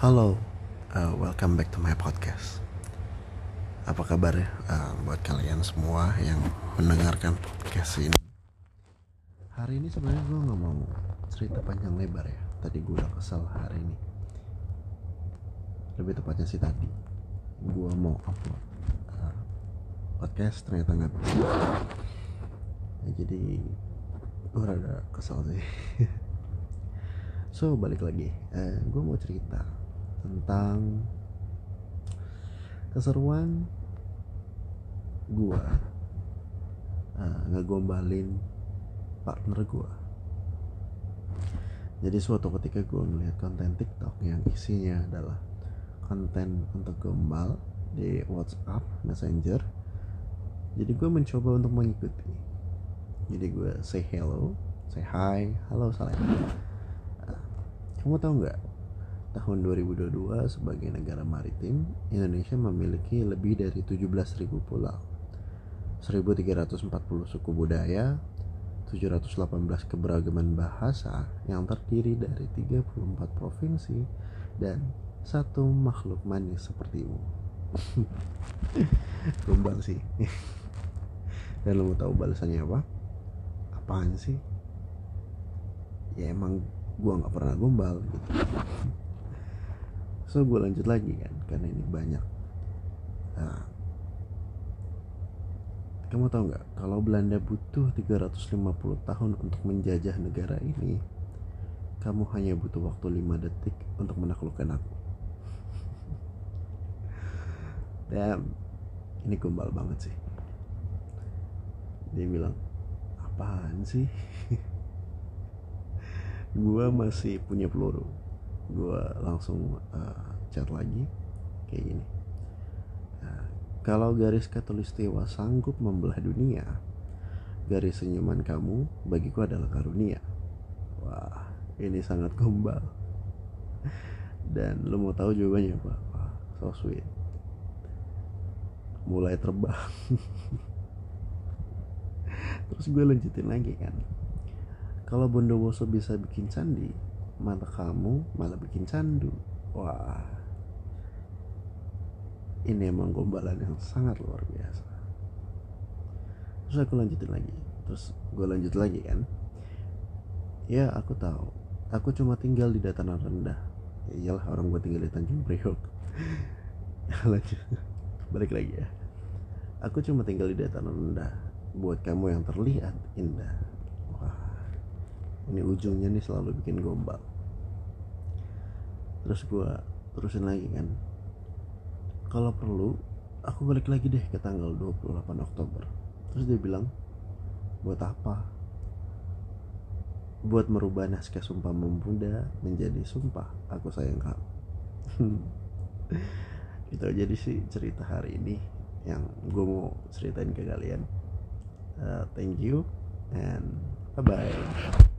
Halo, uh, welcome back to my podcast. Apa kabar ya uh, buat kalian semua yang mendengarkan podcast ini? Hari ini sebenarnya gue nggak mau cerita panjang lebar ya. Tadi gue udah kesel hari ini. Lebih tepatnya sih tadi, gue mau upload uh, podcast ternyata nggak bisa. Ya, jadi gue rada kesel sih. so balik lagi, uh, gue mau cerita tentang keseruan gua. Uh, ngegombalin partner gua. Jadi suatu ketika gua ngeliat konten TikTok yang isinya adalah konten untuk gombal di WhatsApp Messenger jadi gue mencoba untuk mengikuti. Jadi gue say hello say hi halo salam. Uh, kamu tahu nggak tahun 2022 sebagai negara maritim, Indonesia memiliki lebih dari 17.000 pulau, 1.340 suku budaya, 718 keberagaman bahasa yang terdiri dari 34 provinsi dan satu makhluk manis sepertimu. Gombal sih. Dan lo mau tahu balasannya apa? Apaan sih? Ya emang gua nggak pernah gombal gitu so gue lanjut lagi kan karena ini banyak. Nah, kamu tahu nggak kalau Belanda butuh 350 tahun untuk menjajah negara ini kamu hanya butuh waktu 5 detik untuk menaklukkan aku. Damn, ini gombal banget sih. Dia bilang apaan sih? Gua masih punya peluru gue langsung uh, chat lagi kayak gini. Uh, kalau garis katulistiwa sanggup membelah dunia garis senyuman kamu bagiku adalah karunia. Wah ini sangat gombal. Dan lo mau tahu jawabannya apa? Wah, so sweet. Mulai terbang. Terus gue lanjutin lagi kan. Kalau Bondowoso bisa bikin candi mata kamu malah bikin candu. Wah. Ini emang gombalan yang sangat luar biasa. Terus aku lanjutin lagi. Terus gue lanjut lagi kan. Ya aku tahu. Aku cuma tinggal di dataran rendah. Ya iyalah orang gue tinggal di Tanjung Priok. Lanjut. Balik lagi ya. Aku cuma tinggal di dataran rendah. Buat kamu yang terlihat indah ini ujungnya nih selalu bikin gombal. Terus gue terusin lagi kan. Kalau perlu aku balik lagi deh ke tanggal 28 Oktober. Terus dia bilang buat apa? Buat merubah naskah sumpah memuda menjadi sumpah aku sayang kamu. Itu jadi sih cerita hari ini yang gue mau ceritain ke kalian. Uh, thank you and bye bye